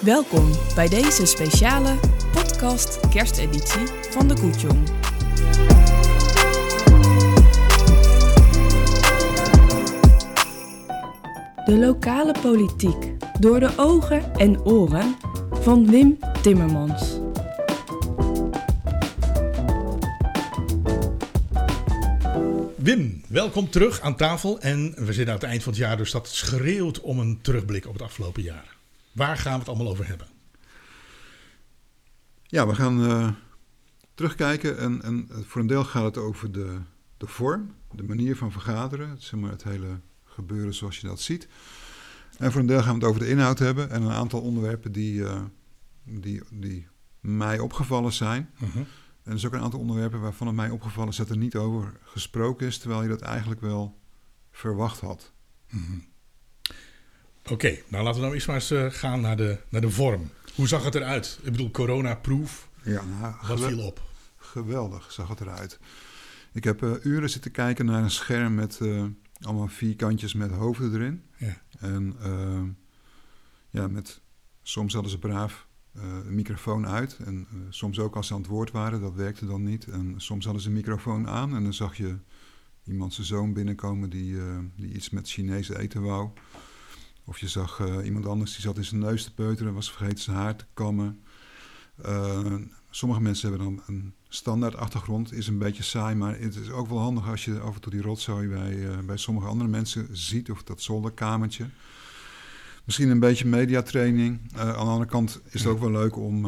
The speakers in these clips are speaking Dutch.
Welkom bij deze speciale podcast kersteditie van de Koetjong. De lokale politiek door de ogen en oren van Wim Timmermans. Wim, welkom terug aan tafel. En we zitten aan het eind van het jaar, dus dat schreeuwt om een terugblik op het afgelopen jaar. Waar gaan we het allemaal over hebben? Ja, we gaan eh, terugkijken en, en voor een deel gaat het over de, de vorm, de manier van vergaderen, het, zeg maar, het hele gebeuren zoals je dat ziet. En voor een deel gaan we het over de inhoud hebben en een aantal onderwerpen die, eh, die, die mij opgevallen zijn. En er is ook een aantal onderwerpen waarvan het mij opgevallen is dat er niet over gesproken is, terwijl je dat eigenlijk wel verwacht had. Oké, nou laten we nou eerst maar eens eh, gaan naar de, naar de vorm. Hoe zag het eruit? Ik bedoel, corona-proof. Ja, nou, Wat viel op? Geweldig zag het eruit. Ik heb eh, uren zitten kijken naar een scherm met eh, allemaal vierkantjes met hoofden erin. Ja. En ja, met, soms hadden ze braaf een microfoon uit. En soms ook als ze aan het woord waren, dat werkte dan niet. En soms hadden ze een microfoon aan en dan zag je iemand zijn zoon binnenkomen die, die iets met Chinese eten wou. Of je zag eh, iemand anders die zat in zijn neus te peuteren, was vergeten zijn haar te kammen. Eh, sommige mensen hebben dan een standaard achtergrond, is een beetje saai, maar het is ook wel handig als je af en toe die rotzooi bij, eh, bij sommige andere mensen ziet, of dat zolderkamertje. Misschien een beetje mediatraining. Aan de andere kant is het ook wel leuk om,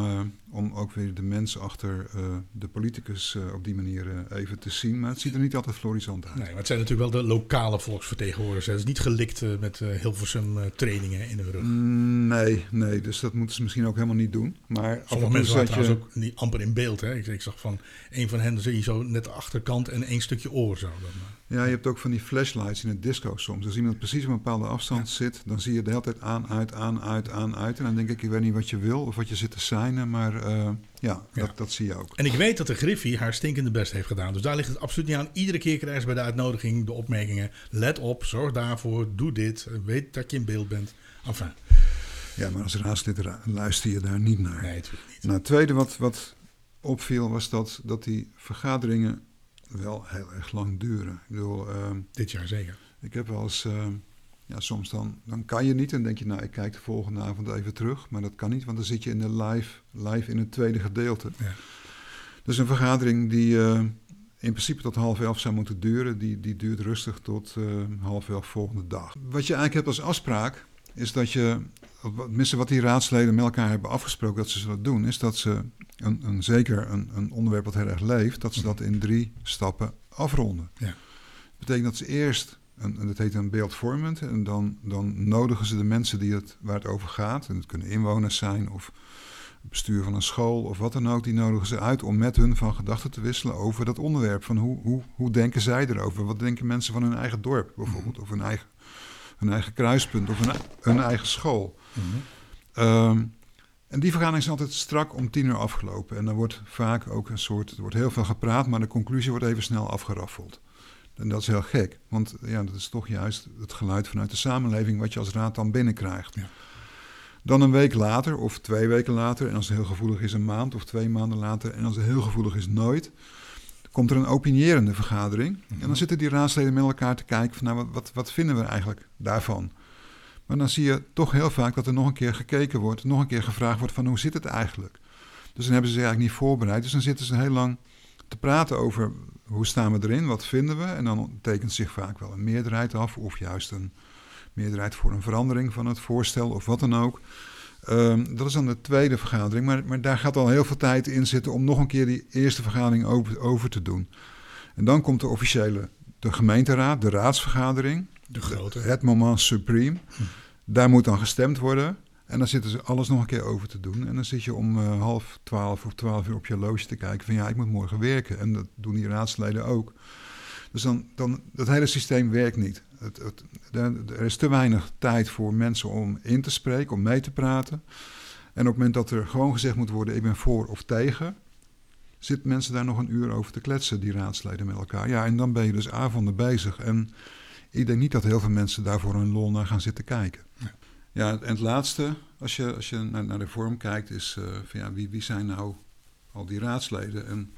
om ook weer de mensen achter eh, de politicus eh, op die manier eh, even te zien. Maar het ziet er niet altijd florisant uit. Nee, maar het zijn natuurlijk wel de lokale volksvertegenwoordigers. hè. Het is niet gelikt met Hilversum trainingen in de rug. Mm, Nee, nee, dus dat moeten ze misschien ook helemaal niet doen. Maar Sommige mensen waren je- trouwens ook niet amper in beeld. Hè? Ik, ik zag van een van hen zie je zo net de achterkant en één stukje oor zo. Dan. Ja, je hebt ook van die flashlights in het disco soms. Als iemand precies op een bepaalde afstand zit, dan zie je de hele tijd aan, uit, aan, uit, aan, uit. En dan denk ik, ik weet niet wat je wil of wat je zit te seinen, maar eh, ja, Ja. Dat, dat zie je ook. En ik weet dat de Griffie haar stinkende best heeft gedaan. Dus daar ligt het absoluut niet aan. Iedere keer krijgen ze bij de uitnodiging de opmerkingen. Let op, zorg daarvoor, doe dit. Weet dat je in beeld bent. Enfin, Ja, maar als raadslid ra- luister je daar niet naar. nee, natuurlijk niet. Nou, het tweede wat, wat opviel was dat, dat die vergaderingen wel heel erg lang duren. Ik bedoel, ehm, Dit jaar zeker. ik heb wel eens, ehm, ja, soms dan, dan kan je niet en denk je, nou, ik kijk de volgende avond even terug. Maar dat kan niet, want dan zit je in de live, live in het tweede gedeelte. Ja. Dus een vergadering die eh, in principe tot half elf zou moeten duren, die, die duurt rustig tot eh, half elf volgende dag. Wat je eigenlijk hebt als afspraak, is dat je, tenminste wat die raadsleden met elkaar hebben afgesproken dat ze zullen doen, is dat ze een, een, zeker een, een onderwerp wat heel erg leeft, dat ze dat in drie stappen afronden. Ja. Dat betekent dat ze eerst, en dat heet een beeldvormend, en dan, dan nodigen ze de mensen die het, waar het over gaat, en het kunnen inwoners zijn of het bestuur van een school of wat dan ook, die nodigen ze uit om met hun van gedachten te wisselen over dat onderwerp. Van hoe, hoe, hoe denken zij erover? Wat denken mensen van hun eigen dorp bijvoorbeeld, of hun eigen, hun eigen kruispunt of hun, hun eigen school? Ehm, en die vergadering is altijd strak om tien uur afgelopen. En dan wordt vaak ook een soort, er wordt heel veel gepraat, maar de conclusie wordt even snel afgeraffeld. En dat is heel gek, want ja, dat is toch juist het geluid vanuit de samenleving wat je als raad dan binnenkrijgt. Ja. Dan een week later of twee weken later, en als het heel gevoelig is een maand of twee maanden later, en als het heel gevoelig is nooit, komt er een opinierende vergadering. En dan zitten die raadsleden met elkaar te kijken van nou, wat, wat, wat vinden we eigenlijk daarvan? Maar dan zie je toch heel vaak dat er nog een keer gekeken wordt, nog een keer gevraagd wordt van hoe zit het eigenlijk? Dus dan hebben ze zich eigenlijk niet voorbereid. Dus dan zitten ze heel lang te praten over hoe staan we erin, wat vinden we. En dan tekent zich vaak wel een meerderheid af, of juist een meerderheid voor een verandering van het voorstel of wat dan ook. Ehm, dat is dan de tweede vergadering, maar, maar daar gaat al heel veel tijd in zitten om nog een keer die eerste vergadering over, over te doen. En dan komt de officiële, de gemeenteraad, de raadsvergadering, De grote. het moment supreme. Daar moet dan gestemd worden. En dan zitten ze alles nog een keer over te doen. En dan zit je om eh, half twaalf of twaalf uur op je horloge te kijken van ja, ik moet morgen werken. En dat doen die raadsleden ook. Dus dan, dan dat hele systeem werkt niet. Het, er is te weinig tijd voor mensen om in te spreken, om mee te praten. En op het moment dat er gewoon gezegd moet worden, ik ben voor of tegen, zitten mensen daar nog een uur over te kletsen, die raadsleden met elkaar. Ja, en dan ben je dus avonden bezig. En ik denk niet dat heel veel mensen daarvoor een lol naar gaan zitten kijken. Ja, en het laatste, als je, als je naar, naar de vorm kijkt, is uh, van ja, wie, wie zijn nou al die raadsleden? En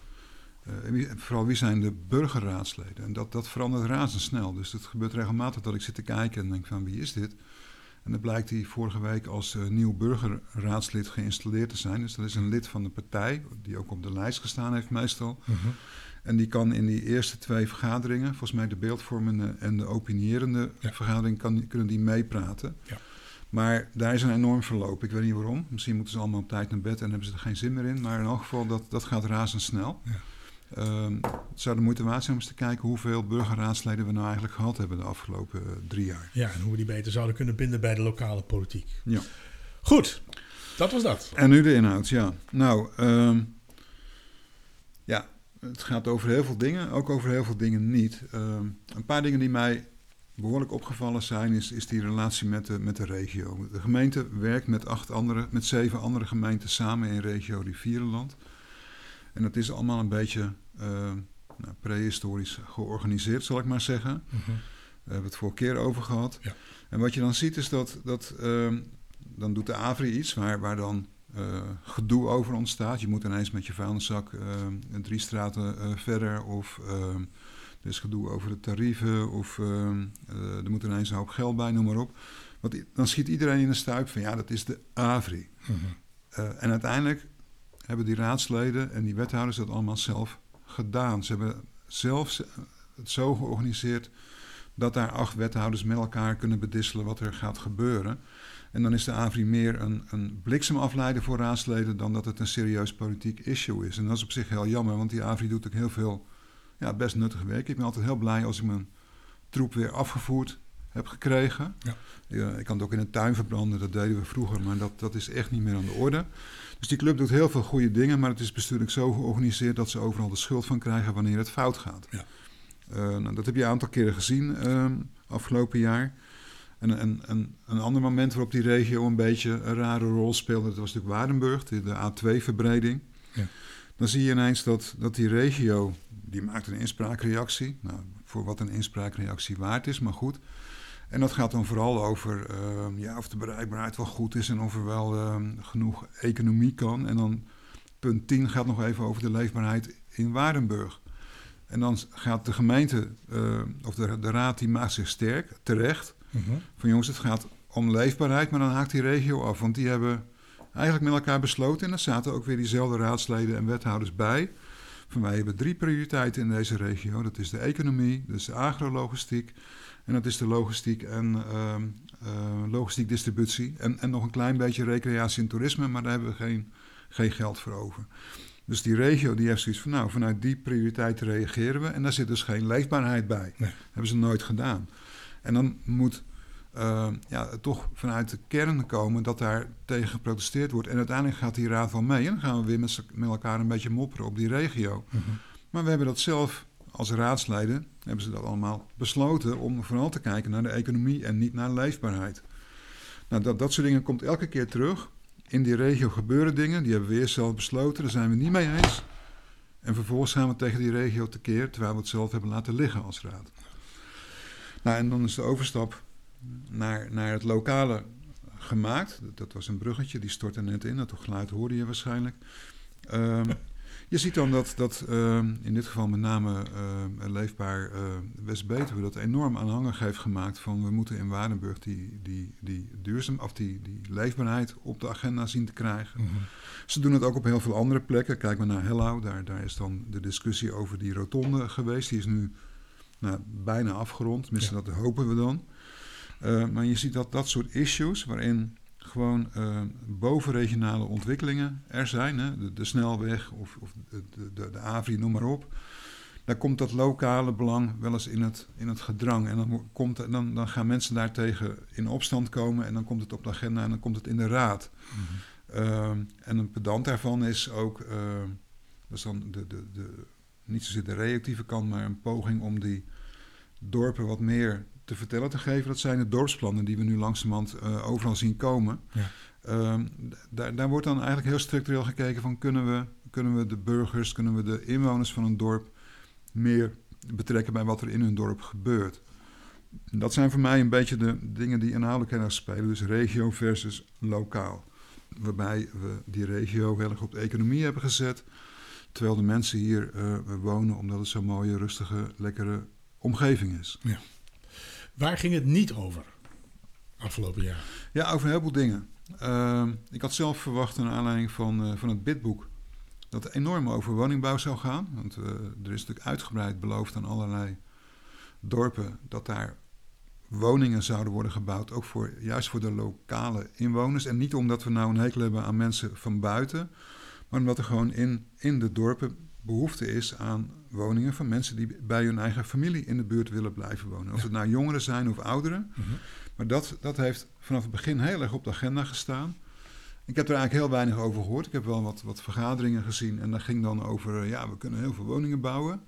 uh, wie, vooral wie zijn de burgerraadsleden? En dat, dat verandert razendsnel. Dus het gebeurt regelmatig dat ik zit te kijken en denk van wie is dit? En dan blijkt hij vorige week als uh, nieuw burgerraadslid geïnstalleerd te zijn. Dus dat is een lid van de partij, die ook op de lijst gestaan heeft meestal. Mhm. En die kan in die eerste twee vergaderingen, volgens mij de beeldvormende en de opinierende Ja. vergadering, kan, kunnen die meepraten. Ja. Maar daar is een enorm verloop. Ik weet niet waarom. Misschien moeten ze allemaal op tijd naar bed en hebben ze er geen zin meer in. Maar in elk geval, dat, dat gaat razendsnel. Ja. Ehm, het zou de moeite waard zijn om eens te kijken hoeveel burgerraadsleden we nou eigenlijk gehad hebben de afgelopen eh, drie jaar. Ja, en hoe we die beter zouden kunnen binden bij de lokale politiek. Ja. Goed, dat was dat. En nu de inhoud, ja. Nou, ehm, ja, het gaat over heel veel dingen, ook over heel veel dingen niet. Ehm, een paar dingen die mij behoorlijk opgevallen zijn, is, is die relatie met de, met de regio. De gemeente werkt met, acht andere, met zeven andere gemeenten samen in regio Rivierenland. En dat is allemaal een beetje eh, nou, prehistorisch georganiseerd, zal ik maar zeggen. Mhm. We hebben het vorige keer over gehad. Ja. En wat je dan ziet is dat, dat ehm, dan doet de AVRI iets waar, waar dan eh, gedoe over ontstaat. Je moet ineens met je vuilniszak ehm, drie straten eh, verder of ehm, er is gedoe over de tarieven of ehm, eh, er moet ineens een hoop geld bij, noem maar op. Want dan schiet iedereen in de stuip van ja, dat is de AVRI. Mhm. Eh, en uiteindelijk hebben die raadsleden en die wethouders dat allemaal zelf gedaan. Ze hebben zelf het zo georganiseerd dat daar acht wethouders met elkaar kunnen bedisselen wat er gaat gebeuren. En dan is de AVRI meer een, een bliksemafleider voor raadsleden dan dat het een serieus politiek issue is. En dat is op zich heel jammer, want die AVRI doet ook heel veel ja, best nuttig werk. Ik ben altijd heel blij als ik mijn troep weer afgevoerd heb gekregen. Ja. Ja, ik kan het ook in een tuin verbranden, dat deden we vroeger, maar dat, dat is echt niet meer aan de orde. Dus die club doet heel veel goede dingen, maar het is bestuurlijk zo georganiseerd dat ze overal de schuld van krijgen wanneer het fout gaat. Ja. Eh, nou, dat heb je een aantal keren gezien ehm, afgelopen jaar. En, en, en een ander moment waarop die regio een beetje een rare rol speelde, dat was natuurlijk Waardenburg, de, de A2-verbreding. Ja. Dan zie je ineens dat, dat die regio, die maakt een inspraakreactie. Nou, voor wat een inspraakreactie waard is, maar goed. En dat gaat dan vooral over ehm, ja, of de bereikbaarheid wel goed is en of er wel ehm, genoeg economie kan. En dan punt 10 gaat nog even over de leefbaarheid in Waardenburg. En dan gaat de gemeente, eh, of de, de raad, die maakt zich sterk, terecht. Mhm. Van jongens, het gaat om leefbaarheid, maar dan haakt die regio af. Want die hebben eigenlijk met elkaar besloten, en er zaten ook weer diezelfde raadsleden en wethouders bij. Van wij hebben drie prioriteiten in deze regio. Dat is de economie, dat is de agrologistiek en dat is de logistiek en ehm, eh, logistiek distributie. En, en nog een klein beetje recreatie en toerisme, maar daar hebben we geen, geen geld voor over. Dus die regio die heeft zoiets van, nou, vanuit die prioriteiten reageren we. En daar zit dus geen leefbaarheid bij. Nee. hebben ze nooit gedaan. En dan moet eh, ja, toch vanuit de kern komen dat daar tegen geprotesteerd wordt. En uiteindelijk gaat die raad wel mee. En dan gaan we weer met elkaar een beetje mopperen op die regio. Mhm. Maar we hebben dat zelf als raadsleden, hebben ze dat allemaal besloten om vooral te kijken naar de economie en niet naar leefbaarheid. Nou, dat, dat soort dingen komt elke keer terug. In die regio gebeuren dingen, die hebben we eerst zelf besloten, daar zijn we niet mee eens. En vervolgens gaan we tegen die regio tekeer, terwijl we het zelf hebben laten liggen als raad. Nou, en dan is de overstap naar, naar het lokale gemaakt. Dat, was een bruggetje, die stortte net in. Dat geluid hoorde je waarschijnlijk. Ehm, je ziet dan dat, dat ehm, in dit geval met name ehm, Leefbaar West-Betuwe... dat enorm aanhangig heeft gemaakt van... we moeten in Waardenburg die, die, die, duurzaam, of die, die leefbaarheid op de agenda zien te krijgen. Mhm. Ze doen het ook op heel veel andere plekken. Kijk maar naar Hellau, daar, daar is dan de discussie over die rotonde geweest. Die is nu nou, bijna afgerond, tenminste Ja. dat hopen we dan. Eh, maar je ziet dat dat soort issues, waarin gewoon eh, bovenregionale ontwikkelingen er zijn, hè, de, de snelweg of, of de, de, de, AVRI, noem maar op. Daar komt dat lokale belang wel eens in het, in het gedrang. En dan, komt, dan, dan gaan mensen daartegen in opstand komen en dan komt het op de agenda en dan komt het in de raad. Mhm. Ehm, en een pedant daarvan is ook, ehm, dat is dan de, de, de, niet zozeer de reactieve kant, maar een poging om die dorpen wat meer te vertellen te geven. Dat zijn de dorpsplannen die we nu langzamerhand eh, overal zien komen. Ja. Ehm, daar, daar wordt dan eigenlijk heel structureel gekeken van kunnen we, kunnen we de burgers, kunnen we de inwoners van een dorp meer betrekken bij wat er in hun dorp gebeurt. Dat zijn voor mij een beetje de dingen die inhoudelijk heel erg spelen. Dus regio versus lokaal. Waarbij we die regio heel erg op de economie hebben gezet. Terwijl de mensen hier uh, wonen omdat het zo'n mooie, rustige, lekkere omgeving is. Ja. Waar ging het niet over afgelopen jaar? Ja, over heel veel dingen. Uh, ik had zelf verwacht, naar aanleiding van, uh, van het bidboek, dat het enorm over woningbouw zou gaan. Want uh, er is natuurlijk uitgebreid beloofd aan allerlei dorpen dat daar woningen zouden worden gebouwd, ook voor, juist voor de lokale inwoners. En niet omdat we nou een hekel hebben aan mensen van buiten, maar omdat er gewoon in, in de dorpen behoefte is aan woningen van mensen die bij hun eigen familie in de buurt willen blijven wonen. Of het nou jongeren zijn of ouderen. Mhm. Maar dat, dat heeft vanaf het begin heel erg op de agenda gestaan. Ik heb er eigenlijk heel weinig over gehoord. Ik heb wel wat, wat vergaderingen gezien en dat ging dan over, eh, ja, we kunnen heel veel woningen bouwen.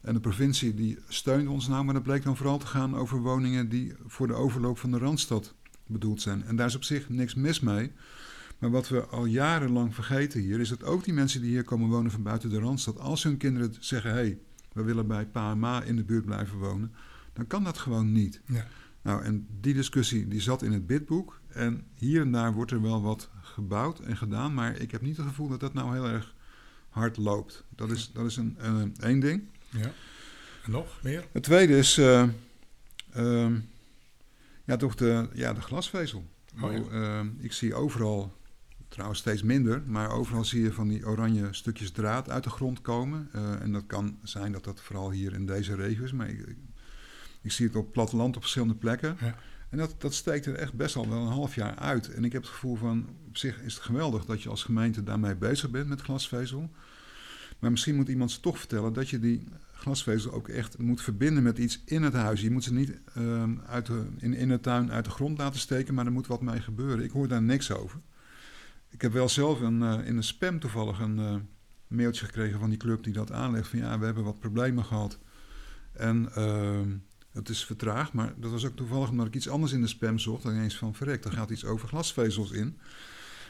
En de provincie die steunt ons nou, maar dat bleek dan vooral te gaan over woningen die voor de overloop van de Randstad bedoeld zijn. En daar is op zich niks mis mee. Maar wat we al jarenlang vergeten hier, is dat ook die mensen die hier komen wonen van buiten de Randstad, als hun kinderen zeggen, hé, hey, we willen bij pa en ma in de buurt blijven wonen, dan kan dat gewoon niet. Ja. Nou, en die discussie die zat in het bidboek. En hier en daar wordt er wel wat gebouwd en gedaan, maar ik heb niet het gevoel dat dat nou heel erg hard loopt. Dat is, dat is een, een, één ding. Ja. En nog meer? Het tweede is uh, uh, ja, toch de, ja, de glasvezel. Oh, ja. uh, ik zie overal, trouwens steeds minder, maar overal zie je van die oranje stukjes draad uit de grond komen. Eh, en dat kan zijn dat dat vooral hier in deze regio is, maar ik, ik zie het op platteland op verschillende plekken. Ja. En dat, dat steekt er echt best al wel een half jaar uit. En ik heb het gevoel van, op zich is het geweldig dat je als gemeente daarmee bezig bent met glasvezel. Maar misschien moet iemand ze toch vertellen dat je die glasvezel ook echt moet verbinden met iets in het huis. Je moet ze niet uh, uit de, in, in de tuin uit de grond laten steken, maar er moet wat mee gebeuren. Ik hoor daar niks over. Ik heb wel zelf een, uh, in een spam toevallig een uh, mailtje gekregen van die club die dat aanlegt. Van ja, we hebben wat problemen gehad. En ehm, het is vertraagd, maar dat was ook toevallig omdat ik iets anders in de spam zocht. Dan ineens van verrek, daar gaat iets over glasvezels in.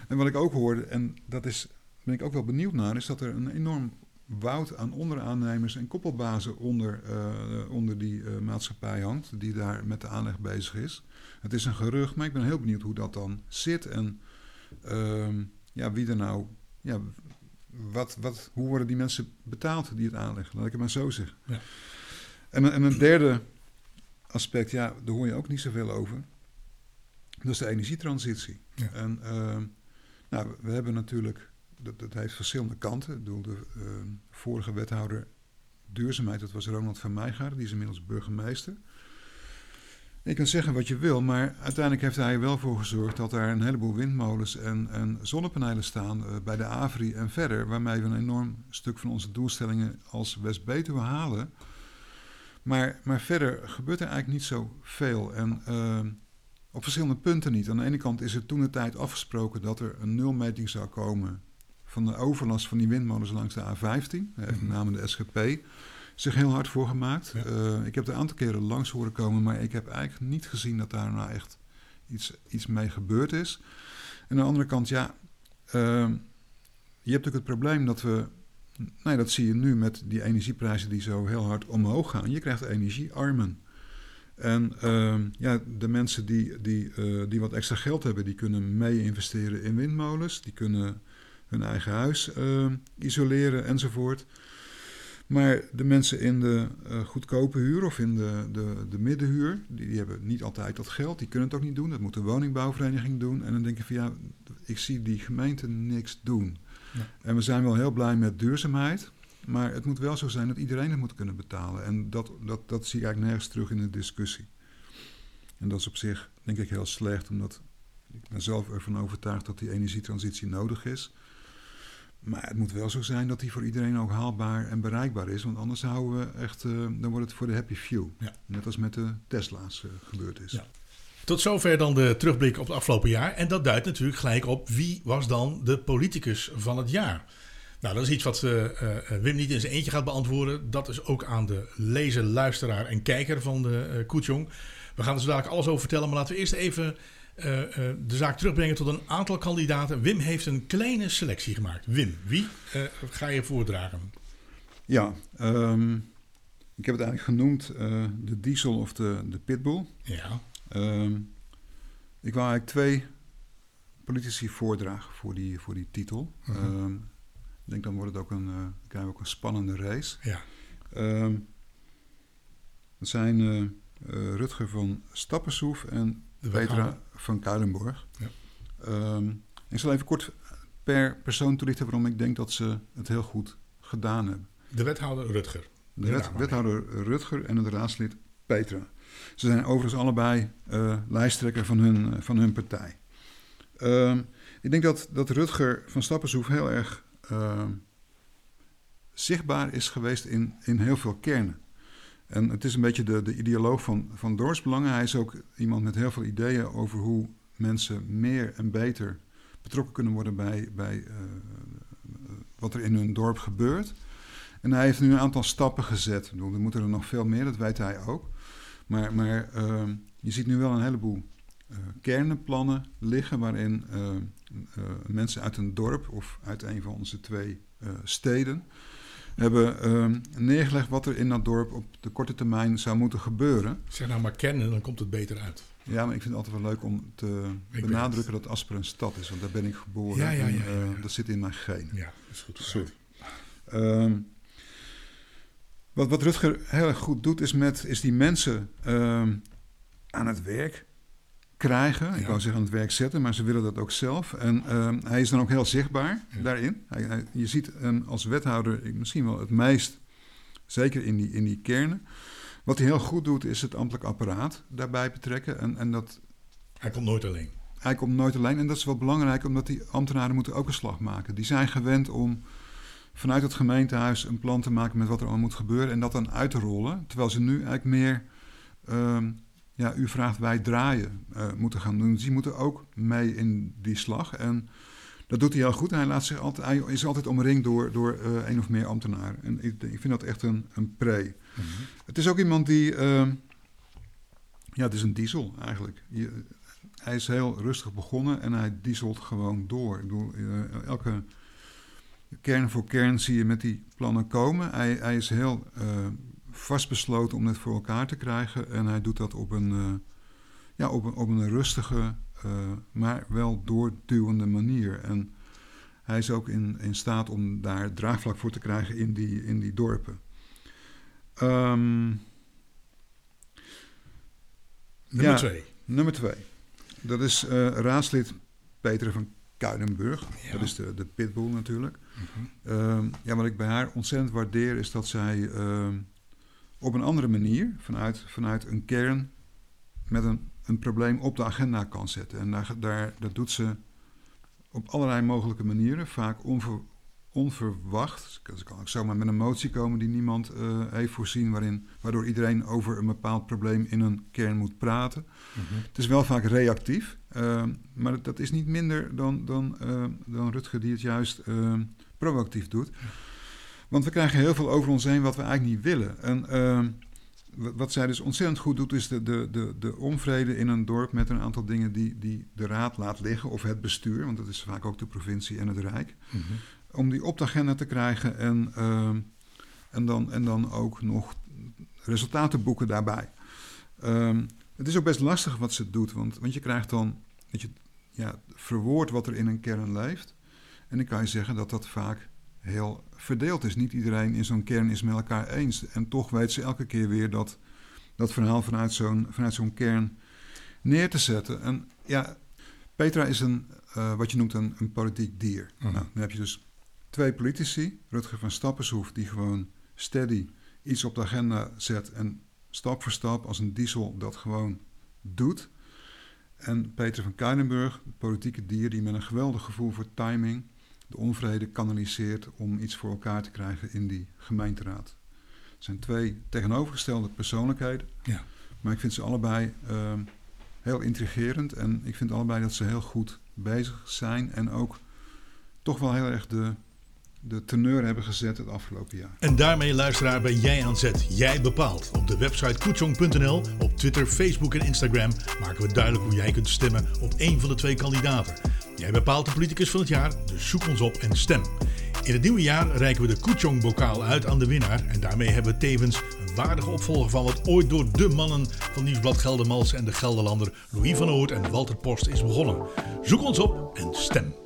En wat ik ook hoorde, en dat is, ben ik ook wel benieuwd naar, is dat er een enorm woud aan onderaannemers en koppelbazen onder, uh, onder die maatschappij hangt, die daar met de aanleg bezig is. Het is een gerucht, maar ik ben heel benieuwd hoe dat dan zit en uh, ja, wie er nou, ja, wat, wat, hoe worden die mensen betaald die het aanleggen, laat ik het maar zo zeggen. Ja. En, en een derde aspect, ja, daar hoor je ook niet zoveel over. Dat is de energietransitie. Ja. En ehm, nou, we hebben natuurlijk, dat, dat heeft verschillende kanten. Ik bedoel, de uh, vorige wethouder duurzaamheid, dat was Ronald van Meijgaard, die is inmiddels burgemeester. Je kan zeggen wat je wil, maar uiteindelijk heeft hij er wel voor gezorgd dat er een heleboel windmolens en, en zonnepanelen staan uh, bij de Avri en verder, waarmee we een enorm stuk van onze doelstellingen als West-Betuwe halen. Maar, maar verder gebeurt er eigenlijk niet zoveel. En uh, op verschillende punten niet. Aan de ene kant is er toen de tijd afgesproken dat er een nulmeting zou komen van de overlast van die windmolens langs de A15. Daar heeft met name de SGP zich heel hard voor gemaakt. Ja. Uh, ik heb er een aantal keren langs horen komen, maar ik heb eigenlijk niet gezien dat daar nou echt iets, iets mee gebeurd is. En aan de andere kant, ja, uh, je hebt ook het probleem dat we Nee, dat zie je nu met die energieprijzen die zo heel hard omhoog gaan. Je krijgt energiearmen. En uh, ja, de mensen die, die, uh, die wat extra geld hebben, die kunnen mee investeren in windmolens. Die kunnen hun eigen huis uh, isoleren enzovoort. Maar de mensen in de uh, goedkope huur of in de, de, de middenhuur, die, die, hebben niet altijd dat geld. Die kunnen het ook niet doen. Dat moet de woningbouwvereniging doen. En dan denk je van ja, ik zie die gemeente niks doen. Ja. En we zijn wel heel blij met duurzaamheid. Maar het moet wel zo zijn dat iedereen het moet kunnen betalen. En dat, dat, dat zie ik eigenlijk nergens terug in de discussie. En dat is op zich, denk ik, heel slecht. Omdat ik ben zelf ervan overtuigd dat die energietransitie nodig is. Maar het moet wel zo zijn dat die voor iedereen ook haalbaar en bereikbaar is. Want anders houden we echt, uh, dan wordt het voor de happy few. Ja. Net als met de Tesla's uh, gebeurd is. Ja. Tot zover dan de terugblik op het afgelopen jaar. En dat duidt natuurlijk gelijk op wie was dan de politicus van het jaar. Nou, dat is iets wat uh, Wim niet in zijn eentje gaat beantwoorden. Dat is ook aan de lezer, luisteraar en kijker van de uh, Koetjong. We gaan er zo dadelijk alles over vertellen. Maar laten we eerst even de zaak terugbrengen tot een aantal kandidaten. Wim heeft een kleine selectie gemaakt. Wim, wie ga je voordragen? Ja, um, Ik heb het eigenlijk genoemd de diesel of de, de pitbull. Ja. Um, ik wou eigenlijk twee politici voordragen voor die, voor die titel. -hmm. um, ik denk dan wordt het ook een, uh, krijgen we ook een spannende race. Ja. Um, dat zijn uh, Rutger van Stappensoef en Petra van Kuilenborg. Ja. Um, ik zal even kort per persoon toelichten waarom ik denk dat ze het heel goed gedaan hebben. De wethouder Rutger. De wet, wethouder Rutger en het raadslid Petra. Ze zijn overigens allebei uh, lijsttrekker van hun, van hun partij. Uh, ik denk dat, dat Rutger van Stappensoef heel erg uh, zichtbaar is geweest in, in heel veel kernen. En het is een beetje de, de ideoloog van, van dorpsbelangen. Hij is ook iemand met heel veel ideeën over hoe mensen meer en beter betrokken kunnen worden bij, bij uh, wat er in hun dorp gebeurt. En hij heeft nu een aantal stappen gezet. Ik bedoel, er moeten er nog veel meer, dat weet hij ook. Maar, maar uh, je ziet nu wel een heleboel uh, kernenplannen liggen waarin uh, mensen uit een dorp of uit een van onze twee steden hebben ehm, neergelegd wat er in dat dorp op de korte termijn zou moeten gebeuren. Zeg nou maar kennen, dan komt het beter uit. Ja, maar ik vind het altijd wel leuk om te ik benadrukken dat Asper een stad is, want daar ben ik geboren. Ja, ja, ja, en, uh, dat zit in mijn genen. Ja, dat is goed. Sorry. Um, wat, wat Rutger heel erg goed doet, is, met, is die mensen um, aan het werk krijgen. Ik wou zeggen aan het werk zetten, maar ze willen dat ook zelf. En um, hij is dan ook heel zichtbaar daarin. Hij, hij, je ziet hem als wethouder misschien wel het meest, zeker in die, in die kernen. Wat hij heel goed doet, is het ambtelijk apparaat daarbij betrekken. En, en dat, hij komt nooit alleen. Hij komt nooit alleen. En dat is wel belangrijk, omdat die ambtenaren moeten ook een slag maken. Die zijn gewend om vanuit het gemeentehuis een plan te maken met wat er allemaal moet gebeuren. En dat dan uit te rollen. Terwijl ze nu eigenlijk meer, um, ja, u vraagt wij draaien, uh, moeten gaan doen. Die moeten ook mee in die slag. En dat doet hij heel goed. Hij, laat zich altijd, hij is altijd omringd door, door uh, één of meer ambtenaren. En ik, ik vind dat echt een, een pre. Mhm. Het is ook iemand die. Uh, ja, het is een diesel eigenlijk. Je, hij is heel rustig begonnen en hij dieselt gewoon door. Ik bedoel, uh, elke kern voor kern zie je met die plannen komen. Hij, hij is heel vastbesloten om het voor elkaar te krijgen. En hij doet dat op een, uh, ja, op een, op een rustige, uh, maar wel doorduwende manier. En hij is ook in, in staat om daar draagvlak voor te krijgen in die, in die dorpen. Um, nummer ja, twee. Nummer twee. Dat is uh, raadslid Peter van Kuidenburg. Ja. Dat is de, de pitbull natuurlijk. Mhm. Um, ja, wat ik bij haar ontzettend waardeer is dat zij um, op een andere manier, vanuit, vanuit een kern, met een, een probleem op de agenda kan zetten. En daar, daar, dat doet ze op allerlei mogelijke manieren, vaak onver, onverwacht. Ze kan ook zomaar met een motie komen die niemand uh, heeft voorzien, waarin, waardoor iedereen over een bepaald probleem in een kern moet praten. Mhm. Het is wel vaak reactief, uh, maar dat, dat is niet minder dan, dan, uh, dan Rutger die het juist proactief doet. Want we krijgen heel veel over ons heen wat we eigenlijk niet willen. En ehm, wat zij dus ontzettend goed doet, is de, de, de, de onvrede in een dorp met een aantal dingen die, die de raad laat liggen, of het bestuur, want dat is vaak ook de provincie en het Rijk. Mm -hmm. Om die op de agenda te krijgen en, uh, en, dan, en dan ook nog resultaten boeken daarbij. Um, het is ook best lastig wat ze doet, want, want je krijgt dan, dat je ja, verwoord wat er in een kern leeft. En dan kan je zeggen dat dat vaak heel verdeeld is. Niet iedereen in zo'n kern is met elkaar eens. En toch weet ze elke keer weer dat, dat verhaal vanuit zo'n, vanuit zo'n kern neer te zetten. En ja, Petra is een, uh, wat je noemt een, een politiek dier. Mhm. Nou, dan heb je dus twee politici. Rutger van Stappershoef, die gewoon steady iets op de agenda zet... en stap voor stap als een diesel dat gewoon doet. En Peter van Kuilenburg, het politieke dier... die met een geweldig gevoel voor timing de onvrede kanaliseert om iets voor elkaar te krijgen in die gemeenteraad. Het zijn twee tegenovergestelde persoonlijkheden, ja. maar ik vind ze allebei uh, heel intrigerend en ik vind allebei dat ze heel goed bezig zijn en ook toch wel heel erg de, de teneur hebben gezet het afgelopen jaar. En daarmee, luisteraar, ben jij aan zet. Jij bepaalt. Op de website koetjong.nl, op Twitter, Facebook en Instagram maken we duidelijk hoe jij kunt stemmen op één van de twee kandidaten. Jij bepaalt de politicus van het jaar, dus zoek ons op en stem. In het nieuwe jaar reiken we de Kuchong-bokaal uit aan de winnaar. En daarmee hebben we tevens een waardige opvolger van wat ooit door de mannen van Nieuwsblad Geldermals en de Gelderlander Louis van Oort en Walter Post is begonnen. Zoek ons op en stem.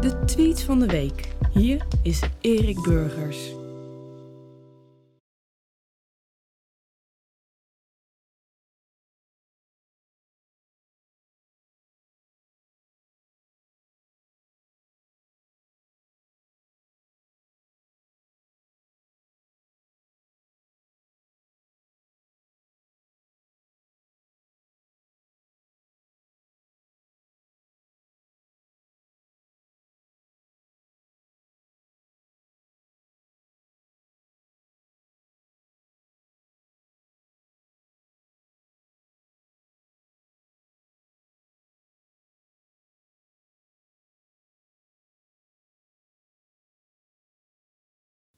De tweet van de week. Hier is Erik Burgers.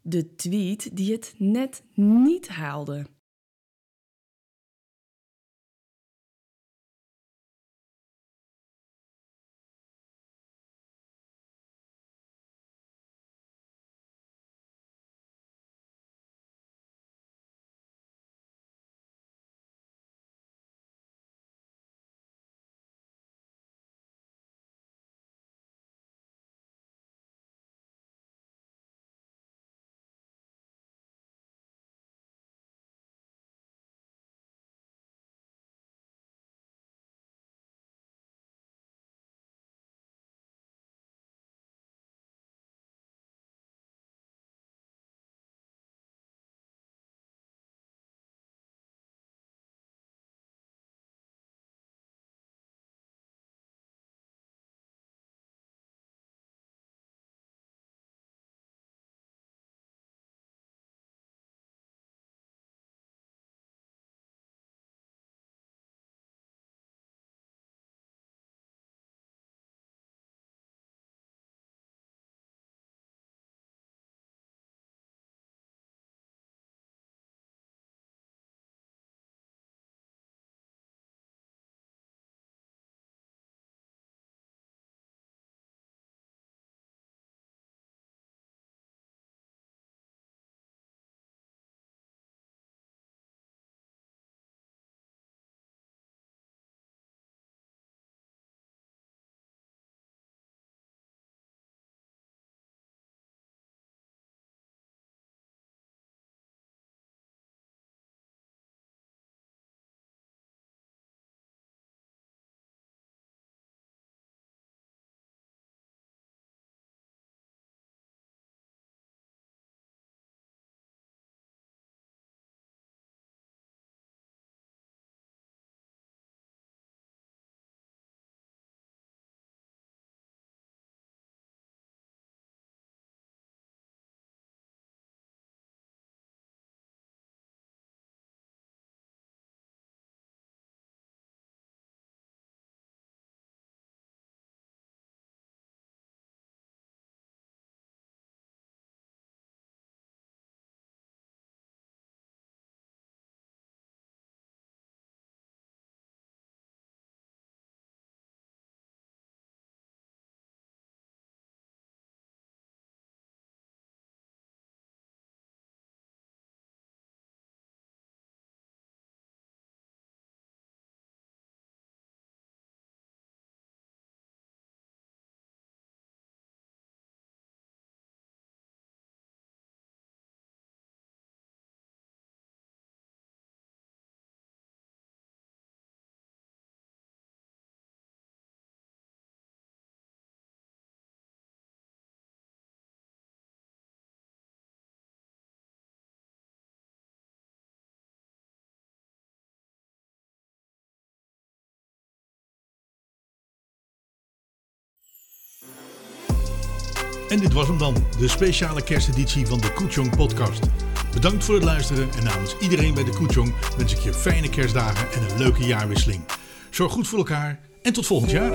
De tweet die het net niet haalde. En dit was hem dan, de speciale kersteditie van de Koetjong podcast. Bedankt voor het luisteren en namens iedereen bij de Koetjong wens ik je fijne kerstdagen en een leuke jaarwisseling. Zorg goed voor elkaar en tot volgend jaar.